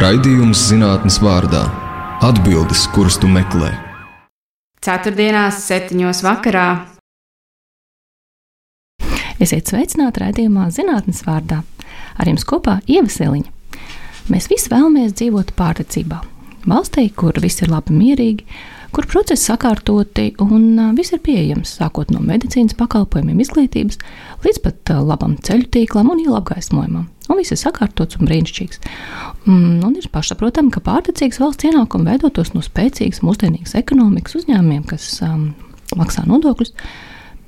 Raidījums zinātnes vārdā - atbildes, kuras tu meklē. Ceturtdienās, septiņos vakarā. Esiet sveicināti raidījumā zinātnes vārdā. Ar jums kopā ievaseliņa. Mēs visi vēlamies dzīvot pārticībā. Valstī, kur viss ir labi mierīgi, kur procesi sakārtoti un viss ir pieejams, sākot no medicīnas pakalpojumiem, izglītības, līdz pat labam ceļu tīklam un ielu apgaismojumam. Un viss ir sakārtots un brīnišķīgs. Mm, un ir pašsaprotami, ka pārticīgs valsts ienākumi veidotos no spēcīgas, mūsdienīgas ekonomikas uzņēmumiem, kas um, maksā nodokļus.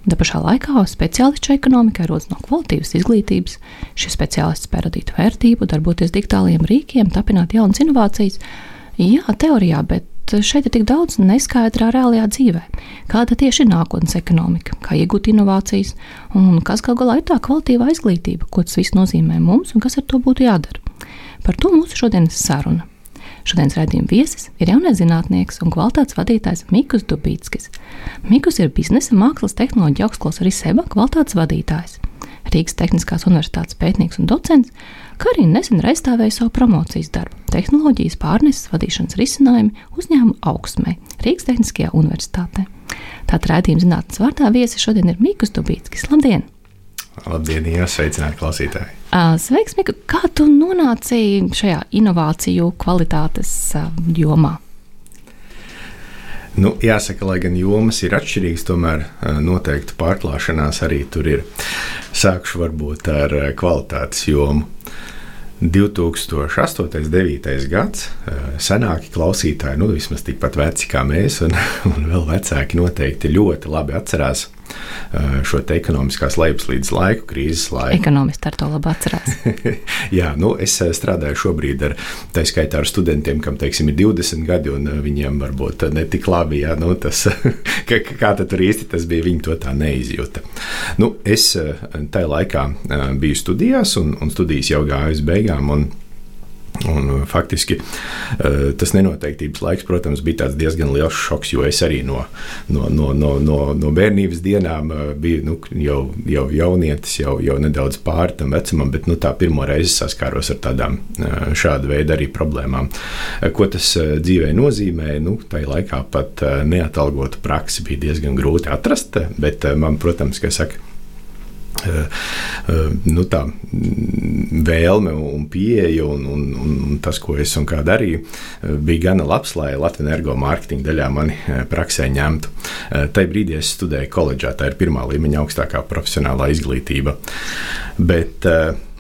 Tā pašā laikā speciālisti ekonomikai rodas no kvalitīvas izglītības. Šie speciālisti spēj radīt vērtību, darboties digitāliem rīkiem, tapināt jaunas inovācijas. Jā, teorijā, bet šeit ir tik daudz neskaidrā reālajā dzīvē. Kāda tieši ir nākotnes ekonomika, kā iegūt inovācijas, un kas galu galā ir tā kvalitīvā izglītība, ko tas viss nozīmē mums un kas ar to būtu jādara. Par to mūsu šodienas saruna. Šodienas raidījuma viesis ir jaunais zinātnieks un kvalitātes vadītājs Mikls Dubītskis. Mikls ir biznesa, mākslas, tehnoloģija augstskolas arī seba kvalitātes vadītājs. Rīgas Tehniskās Universitātes pētnieks un docents, arī nesen aizstāvēja savu promocijas darbu - tehnoloģijas pārneses vadīšanas risinājumi uzņēmumu augsmē Rīgas Tehniskajā Universitātē. Tātad rādījuma zinātnes vārdā viesi šodien ir Mikls Dubītskis. Labdien! Labdien, sveicināti klausītāji! Sveiks, Mika! Kā tu nonāci šajā inovāciju kvalitātes jomā? Nu, jāsaka, lai gan jomas ir atšķirīgas, tomēr noteikti pārklāšanās arī tur ir. Sākšu varbūt ar kvalitātes jomu. 2008. un 2009. gads senāki klausītāji, nu vismaz tikpat veci kā mēs, un, un vēl vecāki noteikti ļoti labi atcerās šo ekonomiskās lejupslīdes laiku, krīzes laiku. Ekonomisti ar to labi atcerās. Jā, nu, es strādāju šobrīd ar, tā skaitā ar studentiem, kam, teiksim, ir 20 gadi, un viņiem varbūt ne tik labi, jā, nu, tas, kā, kā tur īsti tas bija, viņi to tā neizjūta. Nu, es tajā laikā biju studijās, un, un studijas jau gāja uz beigām, un Un, uh, faktiski uh, tas nenoteiktības laiks, protams, bija diezgan liels šoks, jo es arī no, no, no, no, no, no bērnības dienām uh, biju nu, jau, jau jaunietis, jau, jau nedaudz pāri tam vecumam, bet nu, tā pirmo reizi saskāros ar tādām šāda veida arī problēmām. Ko tas dzīvē nozīmē? Nu, tajā laikā pat neatalgotu praksi bija diezgan grūti atrast, bet man, protams, ka saka, nu, tā mm, vēlme un pieeja un, un, un tas, ko es un kā darīju, eh, bija gana labs, lai Latvijas energo mārketinga daļā mani praksē ņemtu. Tajā brīdī es studēju koledžā, tā ir pirmā līmeņa augstākā profesionālā izglītība. Bet,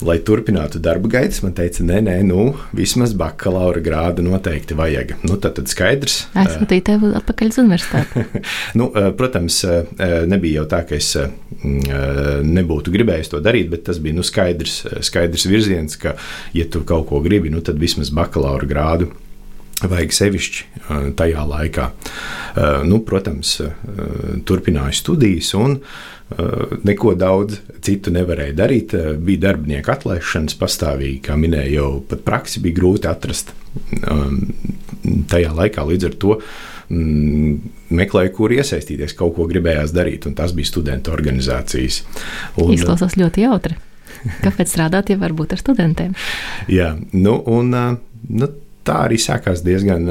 lai turpinātu darba gaitas, man teica, nē, nē, nu, vismaz bakalaura grādu noteikti vajag. Nu, tad, tad skaidrs. Aizsūtīju tevi atpakaļ uz universitāti. nu, protams, nebija jau tā, ka es nebūtu gribējis to darīt, bet tas bija nu, skaidrs, skaidrs virziens, ka, ja tu kaut ko gribi, nu, tad vismaz bakalaura grādu vajag sevišķi tajā laikā. Nu, protams, turpināju studijas un neko daudz citu nevarēju darīt. Bija darbinieku atlaišanas pastāvīgi, kā minēju, jau pat praksi bija grūti atrast tajā laikā. Līdz ar to mm, meklēju, kur iesaistīties, kaut ko gribējās darīt, un tas bija studentu organizācijas. Un, Izklausās ļoti jautri. Kāpēc strādāt, ja varbūt ar studentiem? Jā, nu, un nu, tā arī sākās diezgan,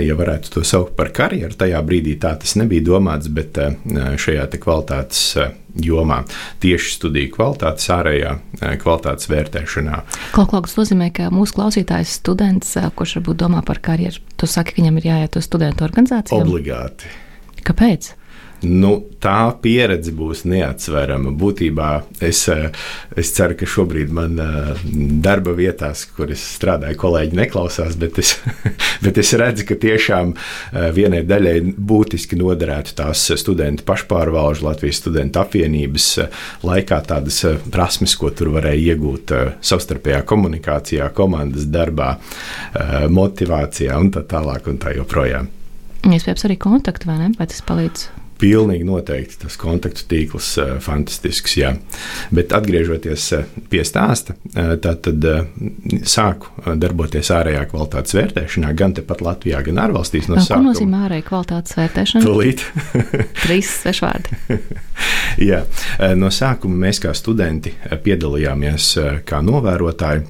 ja varētu to saukt par karjeru. Tajā brīdī tā tas nebija domāts, bet šajā kvalitātes jomā tieši studiju kvalitātes, ārējā kvalitātes vērtēšanā. Kaut kas nozīmē, ka mūsu klausītājs students, kurš varbūt domā par karjeru, tu saki, ka viņam ir jāiet uz studentu organizāciju? Obligāti. Kāpēc? Nu, tā pieredze būs neatsverama. Būtībā es, eh, es ceru, ka šobrīd man eh, darba vietās, kur es strādāju, kolēģi neklausās, bet es, bet es redzu, ka tiešām eh, vienai daļai būtiski noderētu tās studentu pašpārvalžu Latvijas studentu apvienības laikā tādas prasmes, ko tur varēja iegūt savstarpējā komunikācijā, komandas darbā, motivācijā un tā tālāk un tā joprojām. Iespējams, arī kontakti, vai ne? Vai tas palīdz? Pilnīgi noteikti tas kontaktu tīkls ir uh, fantastisks. Jā. Bet atgriežoties uh, pie stāsta, uh, tad uh, sāku darboties ārējā kvalitātes vērtēšanā, gan tepat Latvijā, gan ārvalstīs. No Ko nozīmē ārējā kvalitātes vērtēšana? Tūlīt. Trīs svešvārdi. jā, no sākuma mēs kā studenti piedalījāmies kā novērotāji.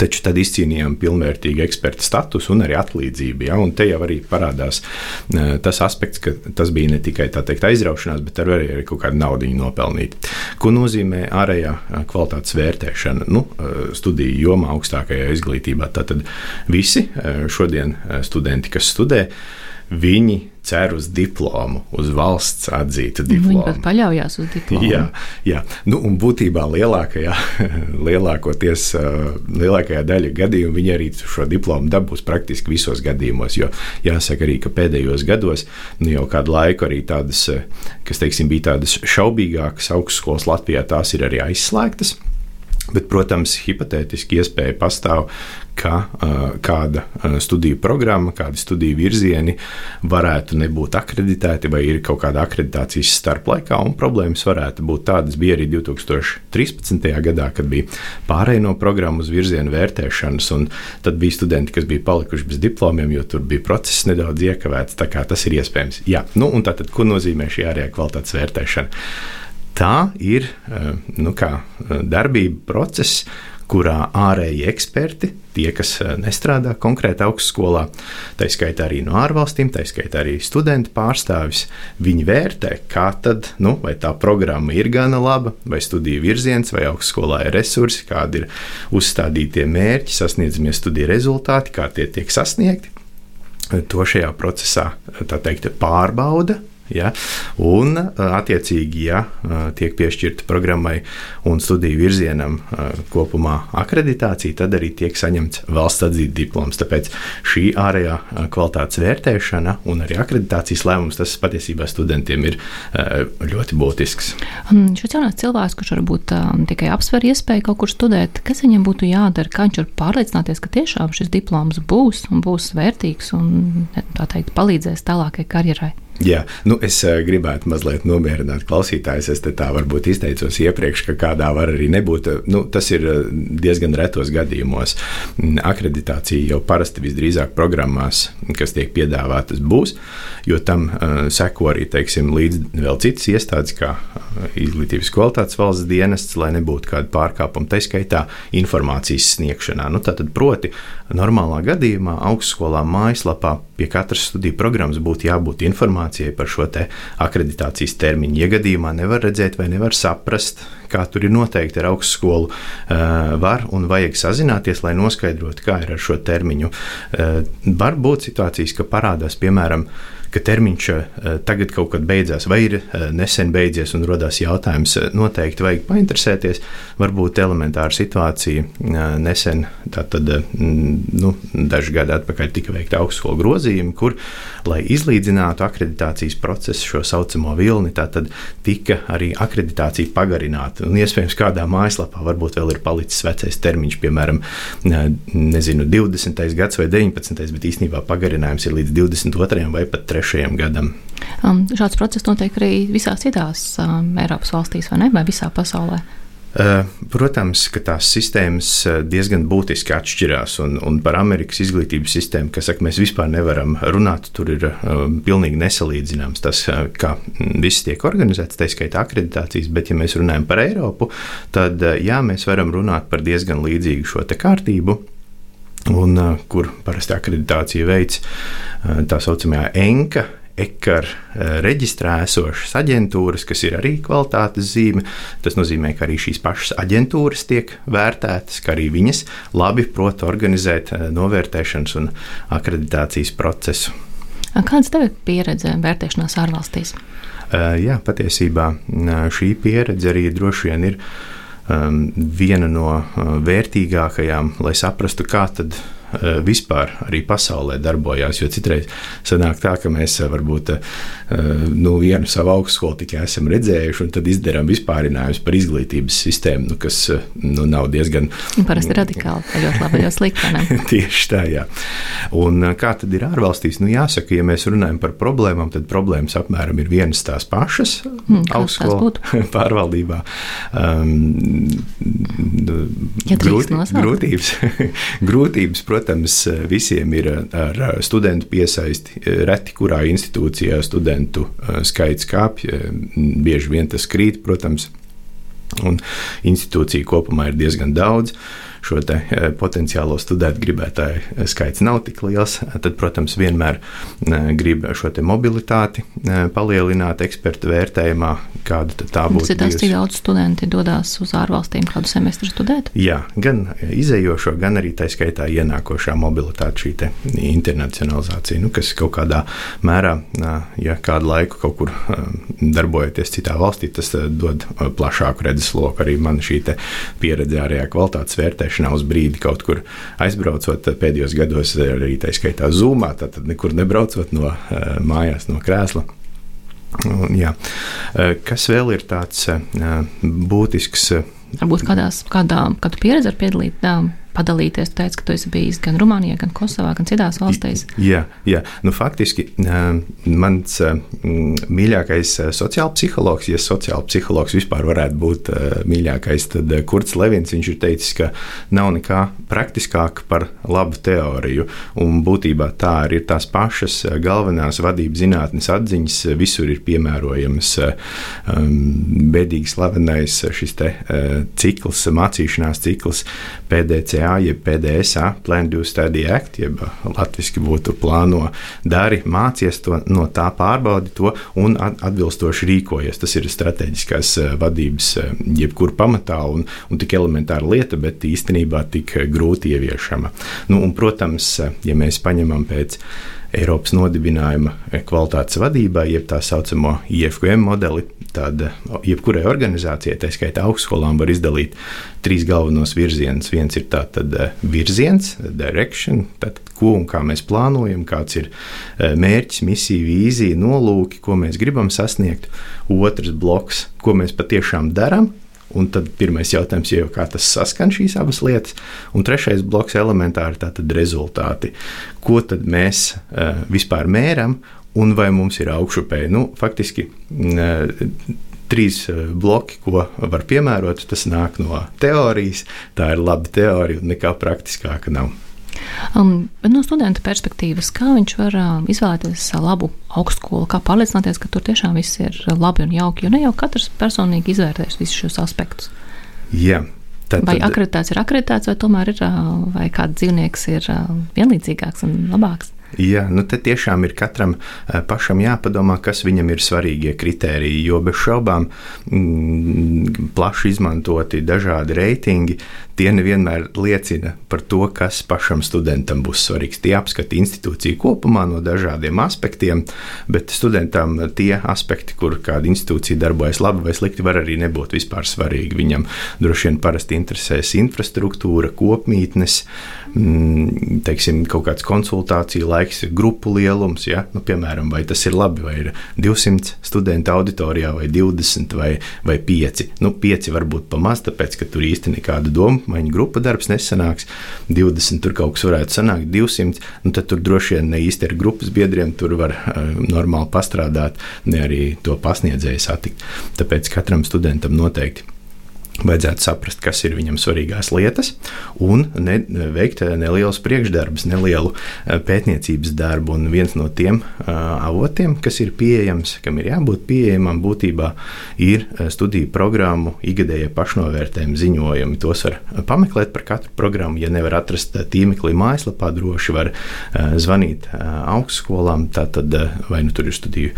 Taču tad izcīnījām pilnvērtīgu eksperta statusu un arī atlīdzību. Ja? Un te jau arī parādās uh, tas aspekts, ka tas bija ne tikai teikt, aizraušanās, bet arī, arī kaut kāda nauda nopelnīt. Ko nozīmē ārējā kvalitātes vērtēšana? Nu, studiju jomā, augstākajā izglītībā. Tātad visi šodien studenti, kas studē, viņi cer uz diplomu, uz valsts atzītu diplomu. Viņi pat paļaujas uz diplomu. Jā, jā. Nu, un būtībā lielākajā, lielākoties, lielākajā daļa gadījumu viņi arī šo diplomu dabūs praktiski visos gadījumos. Jo jāsaka arī, ka pēdējos gados nu, jau kādu laiku arī tādas, kas teiksim, bija tādas šaubīgākas augstskolas Latvijā, tās ir arī aizslēgtas. Bet, protams, hipotētiski iespēja pastāv, ka uh, kāda studiju programma, kādi studiju virzieni varētu nebūt akreditēti, vai ir kaut kāda akreditācijas starplaikā, un problēmas varētu būt tādas. Bija arī 2013. gadā, kad bija pārējai no programmu uz virzienu vērtēšanas, un tad bija studenti, kas bija palikuši bez diplomiem, jo tur bija process nedaudz iekavēts. Tā kā tas ir iespējams. Jā, nu, un tātad, ko nozīmē šī ārējā kvalitātes vērtēšana? Tā ir eh, nu, kā, eh, darbība, process, kurā ārēji eksperti, tie, kas eh, nestrādā konkrēti augstskolā, tā skaitā arī no ārvalstīm, tā skaitā arī studenti pārstāvis, viņi vērtē, kā tad, nu, vai tā programma ir gana laba, vai studiju virziens, vai augstskolā ir resursi, kādi ir uzstādītie mērķi, sasniedzamie studiju rezultāti, kā tie tiek sasniegti. To šajā procesā teikt, pārbauda Ja? Un, attiecīgi, ja tiek piešķirta programmai un studiju virzienam kopumā akreditācija, tad arī tiek saņemts valsts atzīta diploms. Tāpēc šī ārējā kvalitātes vērtēšana un arī akreditācijas lēmums, tas patiesībā studentiem ir ļoti būtisks. Um, šis jaunais cilvēks, kurš varbūt um, tikai apsver iespēju kaut kur studēt, kas viņam būtu jādara, kā viņš var pārliecināties, ka tiešām šis diploms būs un būs vērtīgs un teikt, palīdzēs tālākai karjerai? Jā, nu es uh, gribētu mazliet nomierināt klausītājus. Es tā varbūt izteicos iepriekš, ka kādā var arī nebūt. Nu, tas ir uh, diezgan retos gadījumos. Mm, akreditācija jau parasti visdrīzāk programmās, kas tiek piedāvātas, būs, jo tam uh, seko arī teiksim, līdz vēl citas iestādes, kā izglītības kvalitātes valsts dienests, lai nebūtu kāda pārkāpuma, tā skaitā informācijas sniegšanā. Nu, tātad, proti, normālā gadījumā augstskolā mājaslapā pie katras studiju programmas būtu jābūt informācijai par šo akreditācijas termiņu. Ja gadījumā nevar redzēt vai nevar saprast, kā tur ir noteikti ar augstskolu, eh, var un vajag sazināties, lai noskaidrotu, kā ir ar šo termiņu. Eh, var būt situācijas, ka parādās, piemēram, ka termiņš eh, tagad kaut kad beidzās, vai ir eh, nesen beidzies, un radās jautājums, eh, noteikti vajag painteresēties. Varbūt elementāra situācija nesen, tātad nu, daži gadi atpakaļ tika veikta augstskolu grozījumi, kur, lai izlīdzinātu akreditācijas procesu, šo saucamo vilni, tad tika arī akreditācija pagarināta. Un iespējams, kādā mājaslapā varbūt vēl ir palicis vecais termiņš, piemēram, nezinu, 20. gads vai 19. bet īstenībā pagarinājums ir līdz 22. vai pat 3 trešajam gadam. Um, šāds process notiek arī visās citās um, Eiropas valstīs, vai ne? Vai visā pasaulē? Uh, protams, ka tās sistēmas uh, diezgan būtiski atšķirās. Un, un par Amerikas izglītības sistēmu, kas saka, mēs vispār nevaram runāt, tur ir uh, pilnīgi nesalīdzināms tas, uh, kā viss tiek organizēts, tā skaitā akreditācijas. Bet, ja mēs runājam par Eiropu, tad jā, mēs varam runāt par diezgan līdzīgu šo kārtību un uh, kur parasti akreditācija veids uh, tā saucamajā ENKA. Ekar uh, reģistrā esošas aģentūras, kas ir arī kvalitātes zīme. Tas nozīmē, ka arī šīs pašas aģentūras tiek vērtētas, ka arī viņas labi prot organizēt novērtēšanas un akreditācijas procesu. Kāda ir pieredze vērtēšanās ārvalstīs? Jā, patiesībā šī pieredze arī droši vien ir viena no uh, vērtīgākajām, lai saprastu, kā tad vispār arī pasaulē darbojās. Jo citreiz sanāk tā, ka mēs eh, varbūt eh, nu, vienu savu augstskolu tikai esam redzējuši, un tad izdarām vispārinājumus par izglītības sistēmu, nu, kas nu, nav diezgan. Parasti radikāli, ļoti labi, ļoti slikti. Tieši tā, jā. Un kā tad ir ārvalstīs? Nu, jāsaka, ja mēs runājam par problēmām, tad problēmas apmēram ir vienas tās pašas mm, augstskolu pārvaldībā. Um, ja grūti, grūtības, grūtības, protams, protams, visiem ir ar studentu piesaisti. Reti kurā institūcijā studentu skaits kāpj, bieži vien tas krīt, protams. Un institūcija kopumā ir diezgan daudz. Šo potenciālo studēt gribētāju skaits nav tik liels, tad, protams, vienmēr grib šo mobilitāti palielināt ekspertu vērtējumā, kāda tā būtu. Tas ir tas, cik daudz studenti dodas uz ārvalstīm kādu semestru studēt? Jā, gan izējošo, gan arī tā skaitā ienākošā mobilitāte, šī internacionalizācija, nu, kas kaut kādā mērā, ja kādu laiku kaut kur darbojoties citā valstī, tas dod plašāku redzesloku. Arī man šī pieredze ārējā kvalitātes vērtēšanā uz brīdi kaut kur aizbraucot pēdējos gados, arī tā skaitā zūmā, tad nekur nebraucot no mājās, no krēsla. Jā. Kas vēl ir tāds būtisks? Varbūt kādās, kādā, kādu pieredzi var piedalīt padalīties. Tu teici, ka tu esi bijis gan Rumānijā, gan Kosovā, gan citās valstīs. Jā, jā. Nu, faktiski mans mīļākais sociālais psihologs, ja sociālais psihologs vispār varētu būt mīļākais, tad Kurts Levins ir teicis, ka nav nekā praktiskāk par labu teoriju. Un būtībā tā arī ir tās pašas galvenās vadības zinātnes atziņas, visur ir piemērojamas bēdīgi slavenais šis te cikls, mācīšanās cikls PDCA PDA, jeb PDSA, Plan Do Study Act, jeb latviešu būtu plāno dari, mācies to, no tā pārbaudi to un atbilstoši rīkojies. Tas ir strateģiskās eh, vadības eh, jebkur pamatā un, un tik elementāra lieta, bet īstenībā tik grūti ieviešama. Nu, un, protams, ja mēs paņemam pēc Eiropas nodibinājuma kvalitātes vadībai, jeb tā saucamo IFQM modeli, tad jebkurai organizācijai, tā skaitā augstskolām, var izdalīt trīs galvenos virzienus. Viens ir tātad eh, virziens, direction, tātad ko un kā mēs plānojam, kāds ir eh, mērķis, misija, vīzija, nolūki, ko mēs gribam sasniegt. Otrs bloks, ko mēs patiešām darām, Un tad pirmais jautājums ir, kā tas saskan šīs abas lietas. Un trešais bloks elementāri tātad rezultāti. Ko tad mēs uh, vispār mēram un vai mums ir augšupēji? Nu, faktiski. Uh, Trīs eh, bloki, ko var piemērot, tas nāk no teorijas. Tā ir laba teorija, un nekā praktiskāka nav. Um, no studenta perspektīvas, kā viņš var uh, izvēlēties labu augstskolu, kā pārliecināties, ka tur tiešām viss ir labi un jauki, jo ne jau katrs personīgi izvērtēs visus šos aspektus. Jā. Tad, vai akreditāts ir akreditāts, vai tomēr ir, vai kāds dzīvnieks ir vienlīdzīgāks un labāks? Jā, nu te tiešām ir katram pašam jāpadomā, kas viņam ir svarīgie kritēriji. Jo bez šaubām mm, plaši izmantoti dažādi reitingi, tie nevienmēr liecina par to, kas pašam studentam būs svarīgs. Tie apskata institūciju kopumā no dažādiem aspektiem, bet studentam tie aspekti, kur kāda institūcija darbojas labi vai slikti, var arī nebūt vispār svarīgi. Viņam droši vien parasti interesēs infrastruktūra, kopmītnes, mm, teiksim, kaut kāds konsultāciju laiks, grupu lielums. Ja? Nu, piemēram, vai tas ir labi, vai ir 200 studentu auditorijā, vai 20 vai, vai 5. Nu, 5 varbūt pamaz, tāpēc, ka tur īsti nekāda doma apmaiņu grupu darbs nesanāks, 20 tur kaut kas varētu sanākt, 200, nu tad tur droši vien ne īsti ar grupas biedriem tur var uh, normāli pastrādāt, ne arī to pasniedzēju satikt. Tāpēc katram studentam noteikti Vajadzētu saprast, kas ir viņam svarīgās lietas, un ne, veikt nelielus priekšdarbus, nelielu eh, pētniecības darbu. Un viens no tiem uh, avotiem, kas ir pieejams, kam ir jābūt pieejamam, būtībā ir eh, studiju programmu ikgadējie pašnovērtējumi ziņojumi. Tos var pameklēt par katru programmu. Ja nevar atrast tīmeklī mājaslapā, droši var uh, zvanīt uh, augstskolām. Tātad vai nu tur ir studiju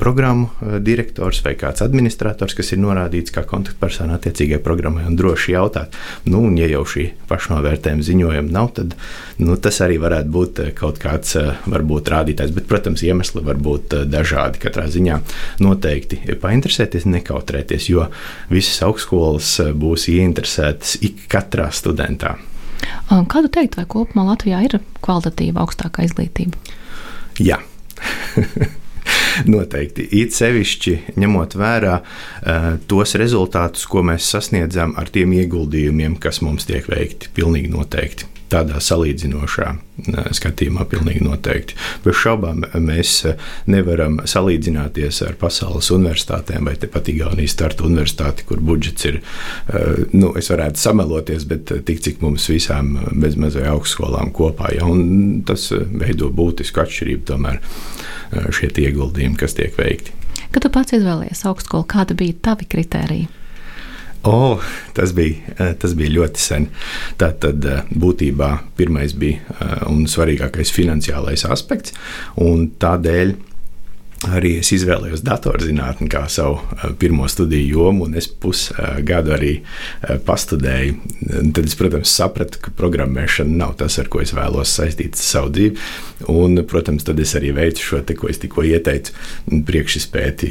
programmu direktors vai kāds administrators, kas ir norādīts kā kontaktpersona attiecībā attiecīgai programmai un droši jautāt. Nu, un, ja jau šī pašnovērtējuma ziņojuma nav, tad nu, tas arī varētu būt eh, kaut kāds eh, varbūt rādītājs. Bet, protams, iemesli var būt eh, dažādi. Katrā ziņā noteikti painteresēties, nekautrēties, jo visas augstskolas būs ieinteresētas ik katrā studentā. Kādu teikt, vai kopumā Latvijā ir kvalitatīva augstākā izglītība? Jā. Noteikti. It sevišķi ņemot vērā uh, tos rezultātus, ko mēs sasniedzam ar tiem ieguldījumiem, kas mums tiek veikti. Pilnīgi noteikti. Tādā salīdzinošā uh, skatījumā, pilnīgi noteikti. Bez šaubām mēs uh, nevaram salīdzināties ar pasaules universitātēm vai pat Igaunijas starta universitāti, kur budžets ir, nu, es varētu sameloties, bet tik cik mums visām bezmazai augstskolām kopā, ja, un tas veido būtisku atšķirību tomēr šie ieguldījumi, kas tiek veikti. Kad tu pats izvēlējies augstskolu, kāda bija tavi kritērija? O, tas, bija, tas bija ļoti sen. Tā tad būtībā pirmais bija un svarīgākais finansiālais aspekts, un tādēļ arī es izvēlējos datorzinātni kā savu pirmo studiju jomu, un es pusgadu arī pastudēju. Tad es, protams, sapratu, ka programmēšana nav tas, ar ko es vēlos saistīt savu dzīvi. Un, protams, tad es arī veicu šo te, ko es tikko ieteicu, priekšspēti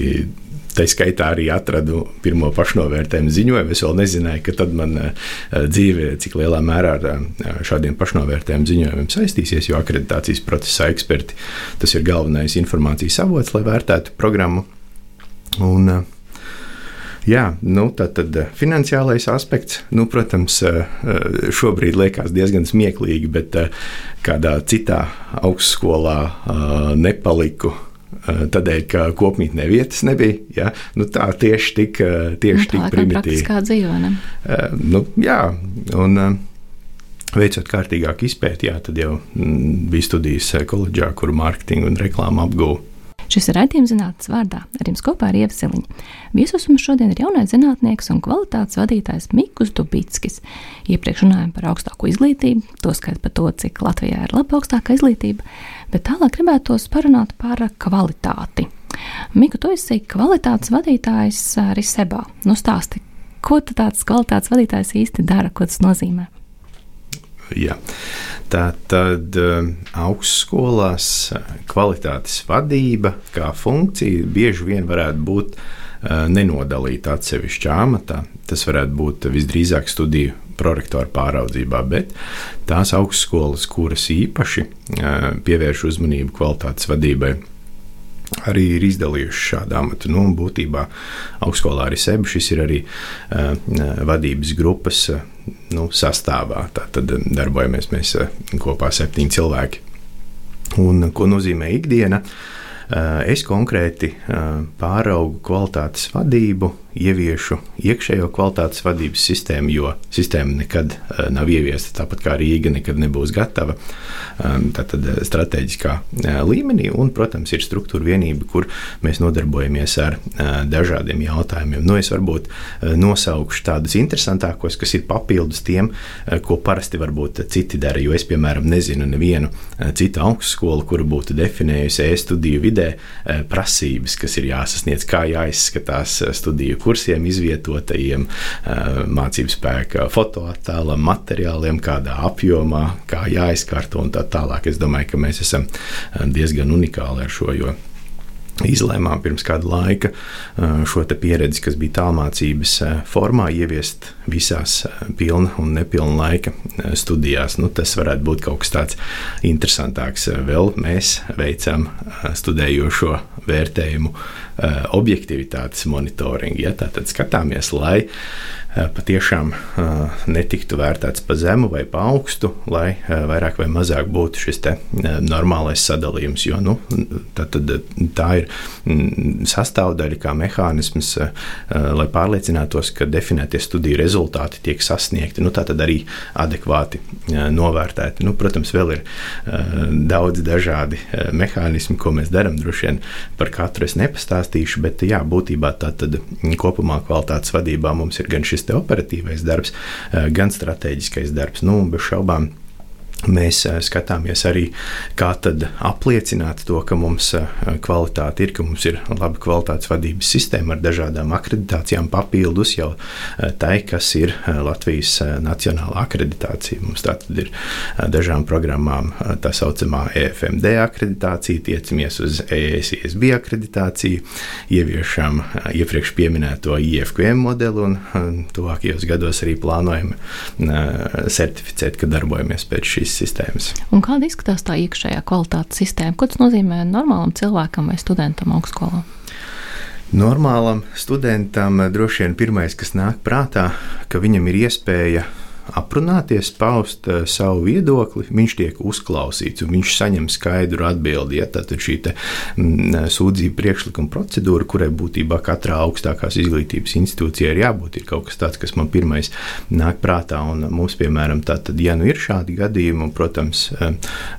Tā skaitā arī atradu pirmo pašnovērtējumu ziņojumu. Es vēl nezināju, ka tad man eh, dzīve cik lielā mērā ar eh, šādiem pašnovērtējumu ziņojumiem saistīsies, jo akreditācijas procesā eksperti tas ir galvenais informācijas avots, lai vērtētu programmu. Un, eh, Jā, nu, tā tad finansiālais aspekts, nu, protams, šobrīd liekas diezgan smieklīgi, bet kādā citā augstskolā nepaliku tādēļ, ka kopmītnē vietas nebija. Ja? Nu, tā tieši tik, eh, tieši nu, tik primitīvi. Kā dzīve. Uh, nu, jā, un veicot kārtīgāku izpēti, jā, tad jau mm, bija studijas koledžā, kur mārketingu un reklāmu apgūvu. Šis ir raidījums zinātnes vārdā. Ar jums kopā ir Ievseliņa. Viesos mums šodien ir jaunais zinātnieks un kvalitātes vadītājs Mikus Dubickis. Iepriekš runājām par augstāko izglītību, tostarp par to, cik Latvijā ir laba augstākā izglītība, bet tālāk gribētos parunāt par kvalitāti. Miku, tu esi kvalitātes vadītājs arī Sebā. Nu, stāsti, ko tāds kvalitātes vadītājs īsti dara, ko tas nozīmē? Jā. Tā tad um, augstskolās uh, kvalitātes vadība kā funkcija bieži vien varētu būt uh, nenodalīta atsevišķā amatā. Tas varētu būt visdrīzāk studiju prorektora pāraudzībā, bet tās augstskolas, kuras īpaši pievērš uzmanību kvalitātes vadībai, arī ir izdalījuši šādu amatu. Nu, būtībā augstskolā arī sebi šis ir arī uh, vadības grupas uh, nu, sastāvā. Tad darbojamies mēs uh, kopā septiņi cilvēki. Un, ko nozīmē ikdiena? Uh, es konkrēti uh, pāraugu kvalitātes vadību ieviešu iekšējo kvalitātes vadības sistēmu, jo sistēma nekad uh, nav ieviesta, tāpat kā Rīga nekad nebūs gatava. Um, tātad uh, strateģiskā uh, līmenī, un, protams, ir struktūra vienība, kur mēs nodarbojamies ar dažādiem jautājumiem. Nu, es varbūt nosaukšu tādus interesantākos, kas ir papildus tiem, ko parasti varbūt citi dara, jo es, piemēram, nezinu nevienu citu augstskolu, kura būtu definējusi e-studiju vidē prasības, kas ir jāsasniedz, kā jāizskatās studiju kursiem izvietotajiem mācību spēka fotoattēlam, materiāliem, kādā apjomā, kā jāizkārto un tā tālāk. Es domāju, ka mēs esam diezgan unikāli ar šo. Jo izlēmām pirms kāda laika šo pieredzi, kas bija tālmācības formā, ieviest visās pilna un nepilna laika studijās. Nu, tas varētu būt kaut kas tāds interesantāks. Vēl mēs veicam studējošo vērtējumu objektivitātes monitoringu. Ja? Tātad skatāmies, lai Eh, patiešām eh, netiktu vērtēts pa zemu vai pa augstu, lai eh, vairāk vai mazāk būtu šis normālais sadalījums. Jo nu, tā, tad, tā ir mm, sastāvdaļa, kā mehānisms, lai pārliecinātos, ka definētie studiju rezultāti tiek sasniegti. Nu, tā tad arī adekvāti novērtēti. Nu, protams, vēl ir daudz dažādi mehānismi, ko mēs darām. Droši vien par katru es nepastāstīšu, bet jā, būtībā tā tad kopumā kvalitātes vadībā mums ir gan šis operatīvais darbs, eh, gan strateģiskais darbs. Nu, bez šaubām Mēs eh, skatāmies arī, kā apliecināt to, ka mums eh, kvalitāte ir, ka mums ir laba kvalitātes vadības sistēma ar dažādām akreditācijām, papildus jau eh, tai, kas ir Latvijas nacionālā akreditācija. Mums tātad ir dažām programmām tā saucamā EFMD akreditācija, tiecamies uz ESISB akreditāciju, ieviešam iepriekš minēto IFQM modeli un tuvākajos gados arī plānojam certificēt, ka darbojamies pēc šīs sistēmas. Un kāda izskatās tā iekšējā kvalitātes sistēma? Ko tas nozīmē normālam cilvēkam vai studentam augstskolā? Normālam studentam droši vien pirmais, kas nāk prātā, ka viņam ir iespēja aprunāties, paust uh, savu viedokli, viņš tiek uzklausīts un viņš saņem skaidru atbildi. Ja, tad šī te, m, mm, sūdzība priekšlikuma procedūra, kurai būtībā katrā augstākās izglītības institūcijā ir jābūt, ir kaut kas tāds, kas man pirmais nāk prātā. Un mums, piemēram, tātad, ja nu ir šādi gadījumi, un, protams, uh,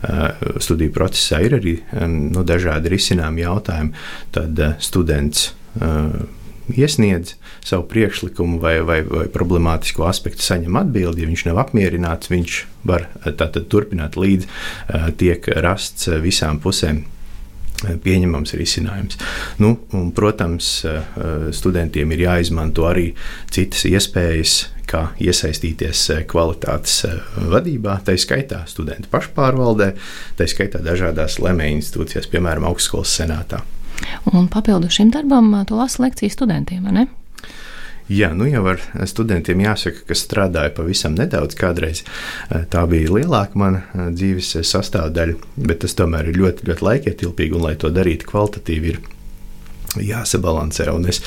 uh, studiju procesā ir arī nu, dažādi risinājumi jautājumi, tad students iesniedz savu priekšlikumu vai, vai, vai problemātisku aspektu, saņem atbildi. Ja viņš nav apmierināts, viņš var tātad turpināt līdz tiek rasts visām pusēm pieņemams risinājums. Nu, un, protams, studentiem ir jāizmanto arī citas iespējas, kā iesaistīties kvalitātes vadībā, tā skaitā studentu pašpārvaldē, tā skaitā dažādās lemēju institūcijās, piemēram, augstskolas senātā. Un papildu šim darbam, tu lasi lekcijas studentiem, vai ne? Jā, nu jau ar studentiem jāsaka, ka strādāju pavisam nedaudz. Kādreiz tā bija lielāka mana dzīves sastāvdaļa, bet tas tomēr ir ļoti, ļoti laikietilpīgi un, lai to darītu kvalitatīvi, ir jāsabalansē. Un es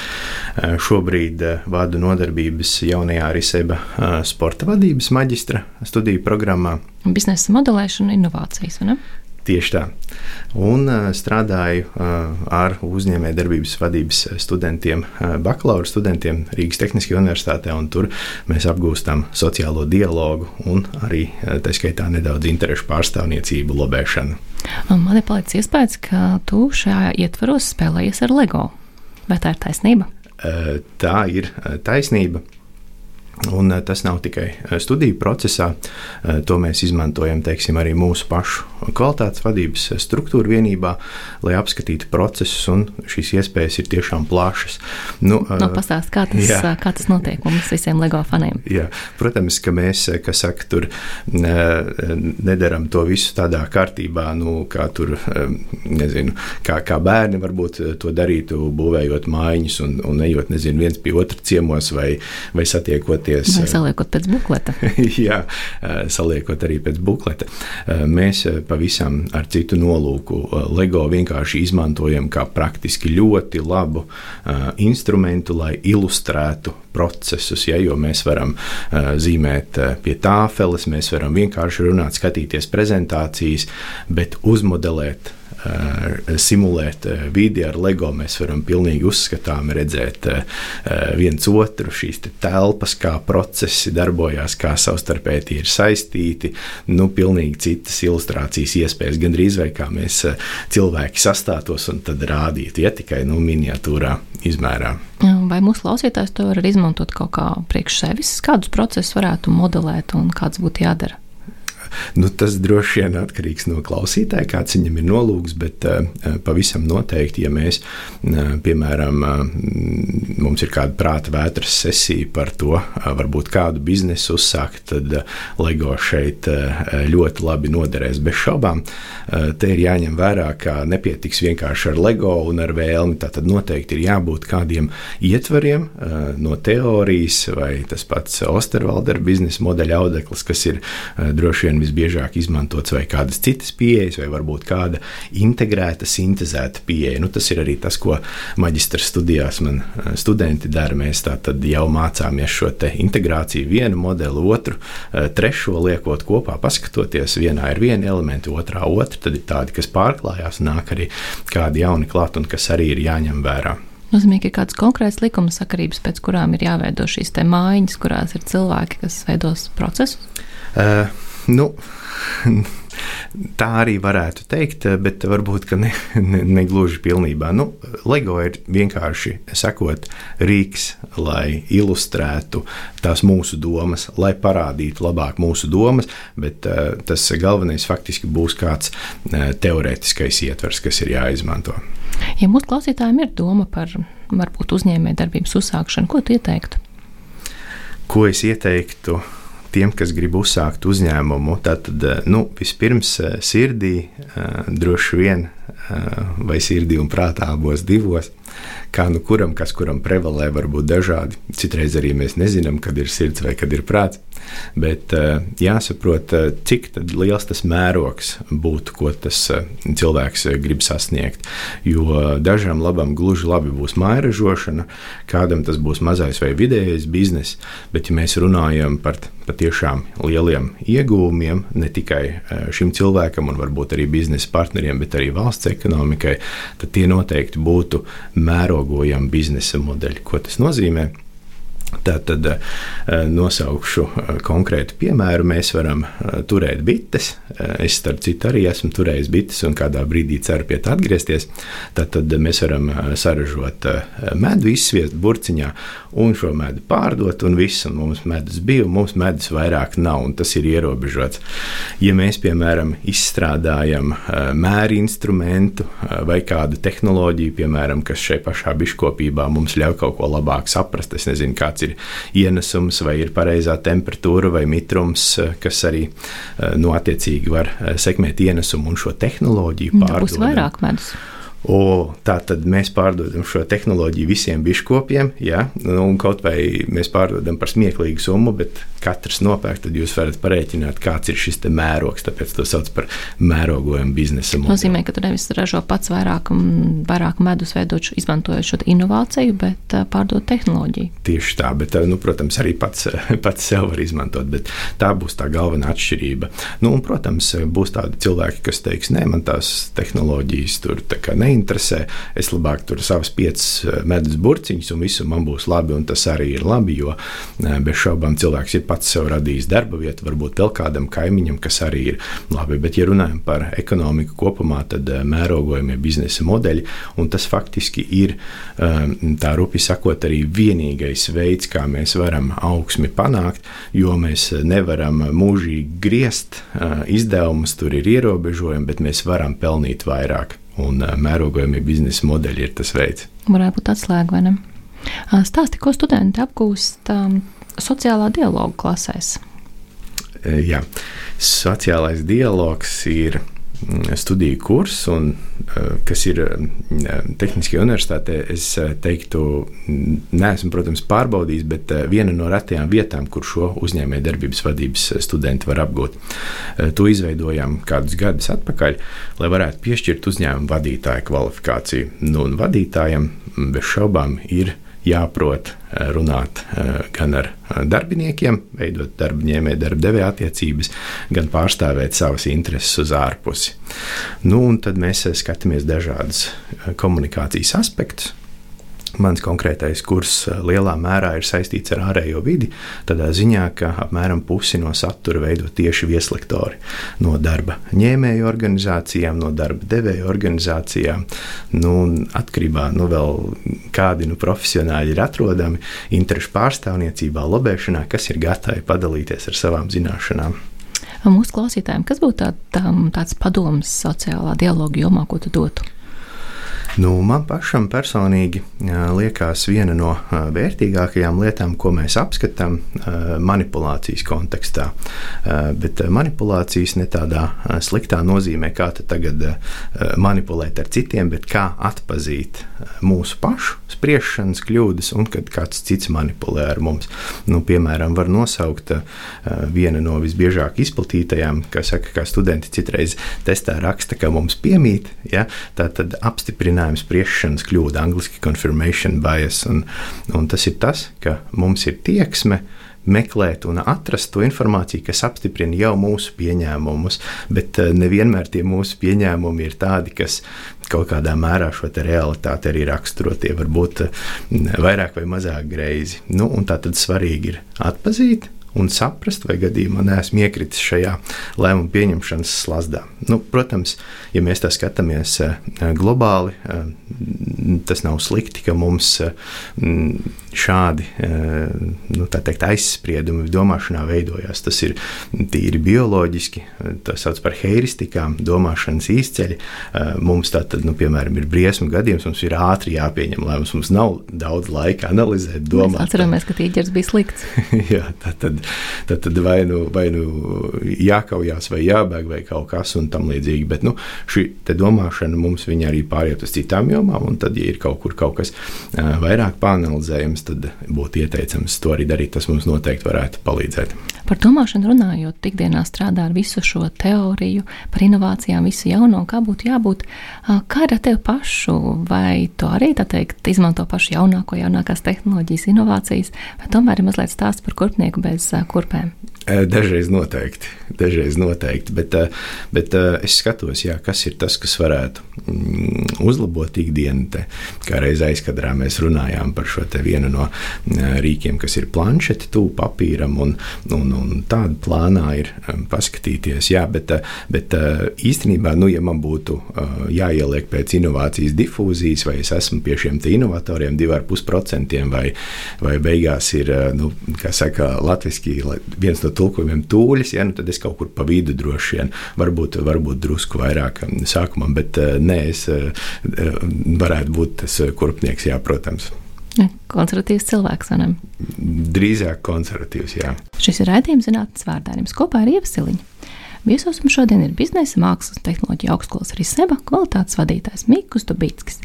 šobrīd vadu nodarbības jaunajā Riseba sporta vadības maģistra studiju programmā. Biznesa modelēšana un inovācijas? Tieši tā. Un uh, strādāju uh, ar uzņēmējdarbības vadības studentiem, uh, bakalaura studentiem Rīgas Tehniskajā universitātē. Tur mēs apgūstam sociālo dialogu un arī tā skaitā nedaudz interešu pārstāvniecību, lobēšanu. Man ir palicis iespējas, ka tu šajā ietvaros spēlējies ar LEGO. Vai tā ir taisnība? Tā ir taisnība. Un eh, tas nav tikai eh, studiju procesā, eh, to mēs izmantojam teiksim, arī mūsu pašu kvalitātes vadības struktūra vienībā, lai apskatītu procesus, un šīs iespējas ir tiešām plašas. Nu, no, pastāst, kā, tas, jā. kā tas notiek mums visiem LEGO faniem? Jā, protams, ka mēs, kas saka, tur nedaram to visu tādā kārtībā, nu, kā tur, nezinu, kā, kā bērni varbūt to darītu, būvējot mājiņas un, un ejot, nezinu, viens pie otra ciemos vai, vai satiekot skatīties. Vai saliekot pēc bukleta? jā, saliekot arī pēc bukleta. Mēs pavisam ar citu nolūku LEGO vienkārši izmantojam kā praktiski ļoti labu instrumentu, lai ilustrētu procesus. Ja, jo mēs varam zīmēt pie tāfeles, mēs varam vienkārši runāt, skatīties prezentācijas, bet uzmodelēt Eh, simulēt eh, vidi ar LEGO. Mēs varam pilnīgi uzskatām redzēt eh, viens otru, šīs te telpas, kā procesi darbojās, kā savstarpēji tie ir saistīti. Nu, pilnīgi citas ilustrācijas iespējas, gandrīz vai kā mēs cilvēki sastātos un tad rādītu, ja tikai nu, miniatūrā izmērā. Vai mūsu klausītājs to var izmantot kaut kā priekš sevis? Kādus procesus varētu modelēt un kāds būtu jādara? Nu, tas droši vien atkarīgs no klausītāja, kāds viņam ir nolūks, bet uh, pavisam noteikti, ja mēs, uh, piemēram, mums ir kāda prāta vētras sesija par to, varbūt kādu biznesu uzsākt, tad LEGO šeit ļoti labi noderēs. Bez šaubām, te ir jāņem vērā, ka nepietiks vienkārši ar LEGO un ar vēlmi. Tātad noteikti ir jābūt kādiem ietvariem no teorijas vai tas pats Osterwalder biznesa modeļa audeklis, kas ir droši vien vien visbiežāk izmantots, vai kādas citas pieejas, vai varbūt kāda integrēta, sintēzēta pieeja. Nu, tas ir arī tas, ko maģistra studijās man eh, studenti dara. Mēs tātad jau mācāmies šo integrāciju, vienu modeli, otru, eh, trešo liekot kopā, paskatoties, vienā ir viena elementa, otrā otra, tad ir tādi, kas pārklājās, nāk arī kādi jauni klāt un kas arī ir jāņem vērā. Nozīmē, ka ir kādas konkrētas likuma sakarības, pēc kurām ir jāveido šīs mājiņas, kurās ir cilvēki, kas veidos procesus? Uh, Nu, Tā arī varētu teikt, bet varbūt ne, ne, ne gluži pilnībā. Nu, LEGO ir vienkārši sekot rīks, lai ilustrētu tās mūsu domas, lai parādītu labāk mūsu domas, bet uh, tas galvenais faktiski būs kāds uh, teorētiskais ietvers, kas ir jāizmanto. Ja mūsu klausītājiem ir doma par varbūt uzņēmējdarbības uzsākšanu, ko tu ieteiktu? Ko es ieteiktu? Tiem, kas grib uzsākt uzņēmumu, tad eh, nu, vispirms eh, sirdī eh, droši vien, vai sirdī un prātā abos divos, kā nu kuram, kas kuram prevalē, var būt dažādi. Citreiz arī mēs nezinām, kad ir sirds vai kad ir prāts. Bet uh, jāsaprot, uh, cik liels tas mērogs būtu, ko tas uh, cilvēks grib sasniegt. Jo dažam labam gluži labi būs mairažošana, kādam tas būs mazais vai vidējais bizness. Bet, ja mēs runājam par patiešām lieliem iegūmiem ne tikai šim cilvēkam, un varbūt arī biznesa partneriem, bet arī valsts ekonomikai, tad tie noteikti būtu mērogojami biznesa modeļi. Ko tas nozīmē? Tātad nosaukšu konkrētu piemēru. Mēs varam turēt bites. Es, starp citu, arī esmu turējis bites un kādā brīdī ceru pie tā atgriezties. Tad mēs varam saražot medu, izsviest burciņā un šo medu pārdot. Un viss, un mums medus bija, un mums medus vairāk nav, un tas ir ierobežots. Ja mēs, piemēram, izstrādājam mēri instrumentu vai kādu tehnoloģiju, piemēram, kas šeit pašā biškopībā mums ļauj kaut ko labāk saprast, es nezinu, kāds kāds ir ienesums, vai ir pareizā temperatūra vai mitrums, eh, kas arī eh, nu, attiecīgi var eh, sekmēt ienesumu un šo tehnoloģiju pārdot. Būs vairāk medus. O, tā tad mēs pārdodam šo tehnoloģiju visiem biškopiem, ja? nu, un kaut vai mēs pārdodam par smieklīgu summu, bet katrs nopērk, tad jūs varat parēķināt, kāds ir šis mērogs. Tāpēc to sauc par mērogojumu biznesa modeli. Tas nozīmē, ka tu nevis ražo pats vairāk, vairāk medus, veidot, izmantojot šo inovāciju, bet pārdot tehnoloģiju. Tieši tā, bet, nu, protams, arī pats, pats sev var izmantot, bet tā būs tā galvenā atšķirība. Nu, un, protams, būs tādi cilvēki, kas teiks, nē, man tās tehnoloģijas tur ne neinteresē. Es labāk tur savas piecas eh, medus burciņas, un viss man būs labi. Un tas arī ir labi, jo eh, bez šaubām cilvēks ir pats sev radījis darba vietu, varbūt vēl kādam kaimiņam, kas arī ir labi. Bet, ja runājam par ekonomiku kopumā, tad eh, mērogojamie biznesa modeļi, un tas faktiski ir tā rupi sakot, arī vienīgais veids, kā mēs varam augsmi panākt, jo mēs nevaram mūžīgi griezt izdevumus, tur ir ierobežojumi, bet mēs varam pelnīt vairāk un mērogojamie biznesa modeļi ir tas veids. Varētu būt atslēga, vai ne? Stāsti, ko studenti apgūst um, sociālā dialoga klasēs? Jā, sociālais dialogs ir studiju kurs, un, eh, kas ir mm, Tehniskajā universitātē, es eh, teiktu, neesmu, protams, pārbaudījis, bet eh, viena no retajām vietām, kur šo uzņēmējdarbības vadības studenti var apgūt. To izveidojām kādus gadus atpakaļ, lai varētu piešķirt uzņēmumu vadītāju kvalifikāciju. Nu, un vadītājam bez šaubām ir jāprot eh, runāt eh, gan ar eh, darbiniekiem, veidot darba ņēmēju, darba devēja attiecības, gan pārstāvēt savas intereses uz ārpusi. Nu, tad mēs skatāmies dažādas komunikācijas aspektus. Mans konkrētais kurs eh, lielā mērā ir saistīts ar ārējo vidi, tādā ziņā, ka apmēram pusi no satura veido tieši vieslektori no darba ņēmēju organizācijām, no darba devēju organizācijām. Nu, atkarībā no nu, kādi nu, profesionāļi ir atrodami interešu pārstāvniecībā, lobēšanā, kas ir gatavi padalīties ar savām zināšanām. Mūsu klausītājiem, kas būtu tā, tā, tāds padoms sociālā dialoga jomā, ko tu dotu? Nu, man pašam personīgi liekas viena no vērtīgākajām lietām, ko mēs apskatām manipulācijas kontekstā. Bet manipulācijas ne tādā sliktā nozīmē, kā tagad manipulēt ar citiem, bet kā atpazīt mūsu pašu spriešanas kļūdas un kad kāds cits manipulē ar mums. Nu, piemēram, var nosaukt viena no visbiežāk izplatītajām, kā saka, kā studenti citreiz testā raksta, ka mums piemīt, ja, tā tad apstiprināt risinājums spriešanas kļūda, angļuiski confirmation bias. Un, un tas ir tas, ka mums ir tieksme meklēt un atrast to informāciju, kas apstiprina jau mūsu pieņēmumus, bet eh, nevienmēr tie mūsu pieņēmumi ir tādi, kas kaut kādā mērā šo realitāti arī raksturo. Tie var būt mm, vairāk vai mazāk greizi. Nu, tā tad svarīgi ir atpazīt un saprast, vai gadījumā neesmu iekritis šajā lēmumu pieņemšanas slazdā. Nu, protams, ja mēs tā skatāmies eh, globāli, eh, tas nav slikti, ka mums eh, šādi nu, teikt, aizspriedumi domāšanā veidojās. Tas ir tīri bioloģiski, tas sauc par heiristikām, domāšanas izceļi. Mums tātad, nu, piemēram, ir briesmu gadījums, mums ir ātri jāpieņem lēmums, mums nav daudz laika analizēt, domāt. Mēs atceramies, ka tīģeris bija slikts. Jā, tā tad tad, tad vai, nu, vai nu jākaujās, vai jābēg, vai kaut kas tam līdzīgi. Bet nu, šī domāšana mums arī pāriet uz citām jomām, un tad, ja ir kaut kur kaut kas vairāk pāranalizējams, tad būtu ieteicams to arī darīt. Tas mums noteikti varētu palīdzēt. Par domāšanu runājot, ikdienā strādā ar visu šo teoriju, par inovācijām, visu jauno, kā būtu jābūt. Kā ar tevi pašu? Vai tu arī tā teikt, izmanto pašu jaunāko, jaunākās tehnoloģijas, inovācijas, vai tomēr ir mazliet stāsts par kurpnieku bez kurpēm? Dažreiz noteikti, dažreiz noteikti bet, bet es skatos, jā, kas ir tas, kas varētu mm, uzlabot ikdienu. Kā reiz aizkadrā mēs runājām par šo vienu no rīkiem, kas ir planšeti, tūlīt papīram, un, un, un tāda plānā ir paskatīties. Jā, bet, bet īstenībā, nu, ja man būtu jāieliek pēc inovācijas difūzijas, vai es esmu pie šiem inovatoriem 2,5% vai, vai beigās ir, nu, kā saka, latviski viens no tulkojumiem tūļus, ja, nu, tad es kaut kur pa vidu droši vien, varbūt, varbūt drusku vairāk sākumā, bet nē, es varētu būt tas kurpnieks, jā, protams. Konservatīvs cilvēks, vai ne? Drīzāk konservatīvs, jā. Šis ir raidījums zinātnes vārdā. Jums kopā ir ievasiliņa. Viesos mums šodien ir biznesa, mākslas un tehnoloģija augstskolas Riseba kvalitātes vadītājs Mikls Dubītskis.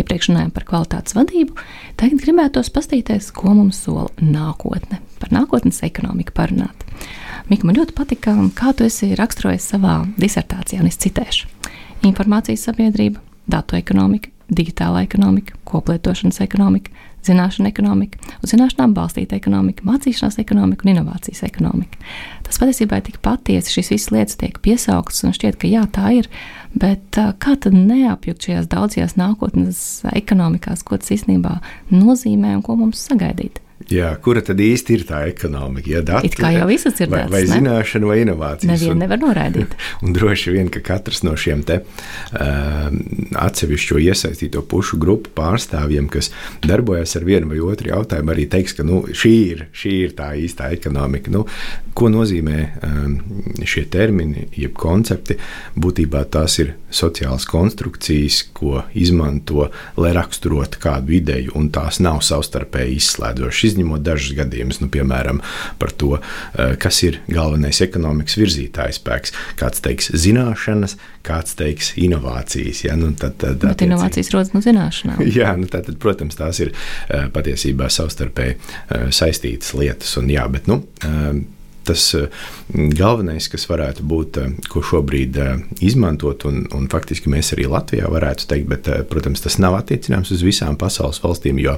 Iepriekš runājām par kvalitātes vadību, tagad gribētos pastīties, ko mums sola nākotne. Par nākotnes ekonomiku parunāt. Mika, man ļoti patika, kā tu esi raksturojis savā disertācijā, un es citēšu. Informācijas sabiedrība, datu ekonomika, digitālā ekonomika, koplietošanas ekonomika, zināšana ekonomika, uz zināšanām balstīta ekonomika, mācīšanās ekonomika un inovācijas ekonomika. Tas patiesībā ir tik patiesi, šīs visas lietas tiek piesauktas un šķiet, ka jā, tā ir. Bet kā tad neapjukt šajās daudzajās nākotnes ekonomikās, ko tas īstenībā nozīmē un ko mums sagaidīt? Jā, kura tad īsti ir tā ekonomika? Ja dati, It kā jau visas ir vai, vai ne? zināšana, vai inovācijas. Nevienu nevar noraidīt. Un droši vien, ka katrs no šiem te uh, atsevišķo iesaistīto pušu grupu pārstāvjiem, kas darbojas ar vienu vai otru jautājumu, arī teiks, ka nu, šī, ir, šī ir tā īstā ekonomika. Nu, ko nozīmē um, šie termini, jeb koncepti? Būtībā tās ir sociālas konstrukcijas, ko izmanto, lai raksturotu kādu ideju, un tās nav savstarpēji izslēdzošas izņemot dažus gadījumus, nu, piemēram, par to, eh, kas ir galvenais ekonomikas virzītājs spēks. Kāds teiks zināšanas, kāds teiks inovācijas. Ja? Nu, tad, tad, Bet inovācijas rodas no zināšanām. Jā, nu, tad, tad, protams, tās ir eh, patiesībā savstarpēji eh, saistītas lietas. Un, jā, bet, nu, tas eh, galvenais, kas varētu būt, eh, ko šobrīd eh, izmantot, un, un faktiski mēs arī Latvijā varētu teikt, bet, protams, tas nav attiecināms uz visām pasaules valstīm, jo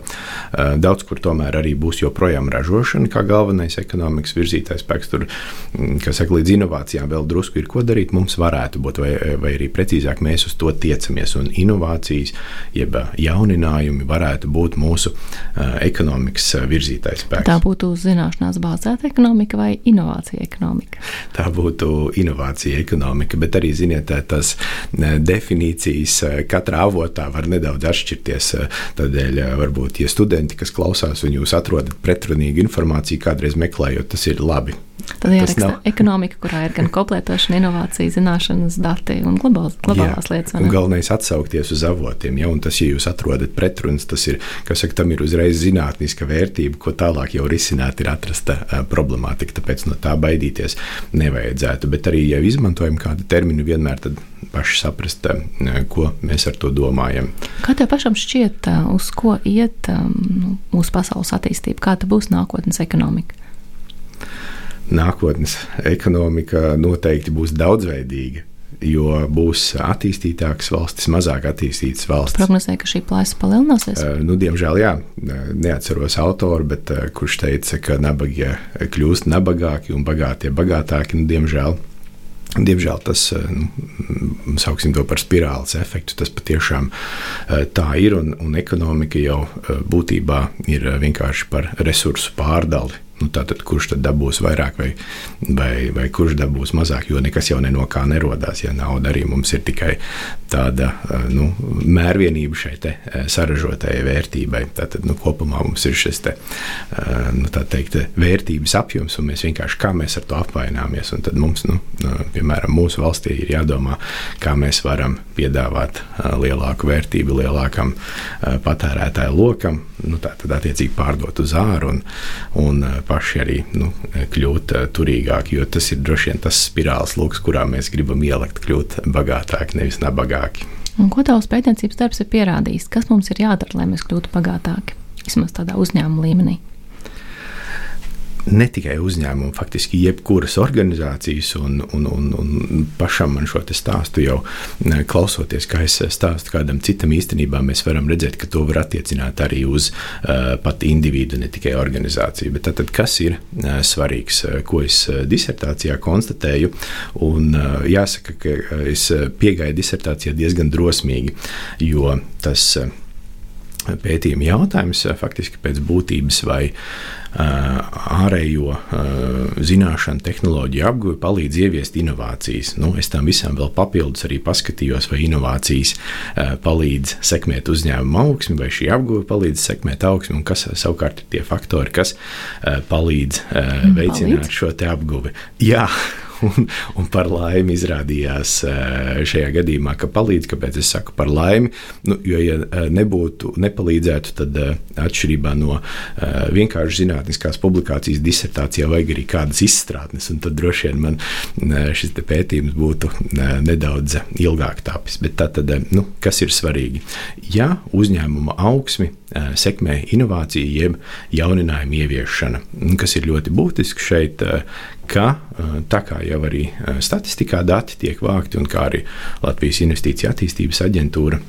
daudz kur tomēr arī būs joprojām ražošana kā galvenais ekonomikas virzītājs spēks. Tur, mm, kas saka, līdz inovācijām vēl drusku ir ko darīt, mums varētu būt, vai, vai arī precīzāk mēs uz to tiecamies, un inovācijas, jeb jauninājumi varētu būt mūsu ekonomikas virzītājs spēks. Tā būtu zināšanās bāzēta ekonomika vai inovācija? Inovācija ekonomika? Tā būtu inovācija ekonomika, bet arī, ziniet, tas definīcijas katrā avotā var nedaudz atšķirties. Tādēļ varbūt, ja studenti, kas klausās un jūs atrodat pretrunīgu informāciju, kādreiz meklējot, tas ir labi. Tad jāraksta nav... ekonomika, kurā ir gan koplētošana, inovācija, zināšanas, dati un globālās, globālās Jā, lietas. Un galvenais atsaukties uz avotiem, ja tas, ja jūs atrodat pretrunas, tas ir, kas saka, tam ir uzreiz zinātniska vērtība, ko tālāk jau risināt ir atrasta uh, problemātika, tāpēc no tā baidīties nevajadzētu. Bet arī, ja izmantojam kādu terminu, vienmēr tad paši saprast, uh, ko mēs ar to domājam. Kā tev pašam šķiet, uz ko iet um, mūsu pasaules attīstība, kāda būs nākotnes ekonomika? Nākotnes ekonomika noteikti būs daudzveidīga. Jo būs attīstītākas valstis, mazāk attīstītas valstis. Prognozē, ka šī plājas palielināsies? Uh, nu, diemžēl, jā, neatceros autoru, bet uh, kurš teica, ka nabagie kļūst nabagāki un bagātie bagātāki. Nu, diemžēl, diemžēl tas, nu, sauksim to par spirāles efektu, tas patiešām tā ir. Un, un ekonomika jau būtībā ir vienkārši par resursu pārdali Nu, tātad, kurš tad dabūs vairāk vai, vai, vai kurš dabūs mazāk, jo nekas jau no kā nerodās. Ja nauda arī mums ir tikai tāda eh, nu, mērvienība šai eh, saražotajai vērtībai. Tātad nu, kopumā mums ir šis te, eh, nu, teikt, vērtības apjoms, un mēs vienkārši kā mēs ar to apvaināmies. Tad mums, nu, piemēram, mūsu valstī ir jādomā, kā mēs varam piedāvāt lielāku vērtību lielākam patērētāju lokam, nu, tā tad attiecīgi pārdot uz āru un, un paši arī nu, kļūt eh, turīgāki. Jo tas ir droši vien tas spirāls lokus, kurā mēs gribam ielikt, kļūt bagātāki, nevis nabagāki. Un ko tavs pētniecības darbs ir pierādījis? Kas mums ir jādara, lai mēs kļūtu bagātāki? Vismaz tādā uzņēmuma līmenī. Ne tikai uzņēmumi, faktiski jebkuras organizācijas, un, un, un, un pašam man šo stāstu jau klausoties, kā es stāstu kādam citam, īstenībā mēs varam redzēt, ka to var attiecināt arī uz uh, pat individu, ne tikai organizāciju. Bet tad, kas ir uh, svarīgs, uh, ko es uh, disertācijā konstatēju? Un, uh, jāsaka, ka es piegāju disertācijā diezgan drosmīgi, jo tas. Uh, pētījuma jautājums, faktiski pēc būtības, vai ārējo zināšanu, tehnoloģiju apguve palīdz ieviest inovācijas. Nu, es tam visam vēl papildus arī paskatījos, vai inovācijas palīdz sekmēt uzņēmumu augsmi, vai šī apguve palīdz sekmēt augsmi, un kas savukārt ir tie faktori, kas palīdz veicināt palīdz. šo apguvi. Jā, Un, un par laimi izrādījās eh, šajā gadījumā, ka palīdz. Kāpēc es saku par laimi? Nu, jo, ja eh, nebūtu, nepalīdzētu, tad eh, atšķirībā no vienkārši zinātniskās publikācijas disertācijā vajag arī kādas izstrādnes, un tad droši vien man šis pētījums būtu nedaudz ilgāk tāpis. Bet tā tad, nu, kas ir svarīgi? Ja uzņēmuma augsmi sekmē inovācija, jeb jauninājumu ieviešana, kas ir ļoti būtiski šeit, ka tā kā jau arī statistikā dati tiek vākti un kā arī Latvijas Investīcija attīstības aģentūra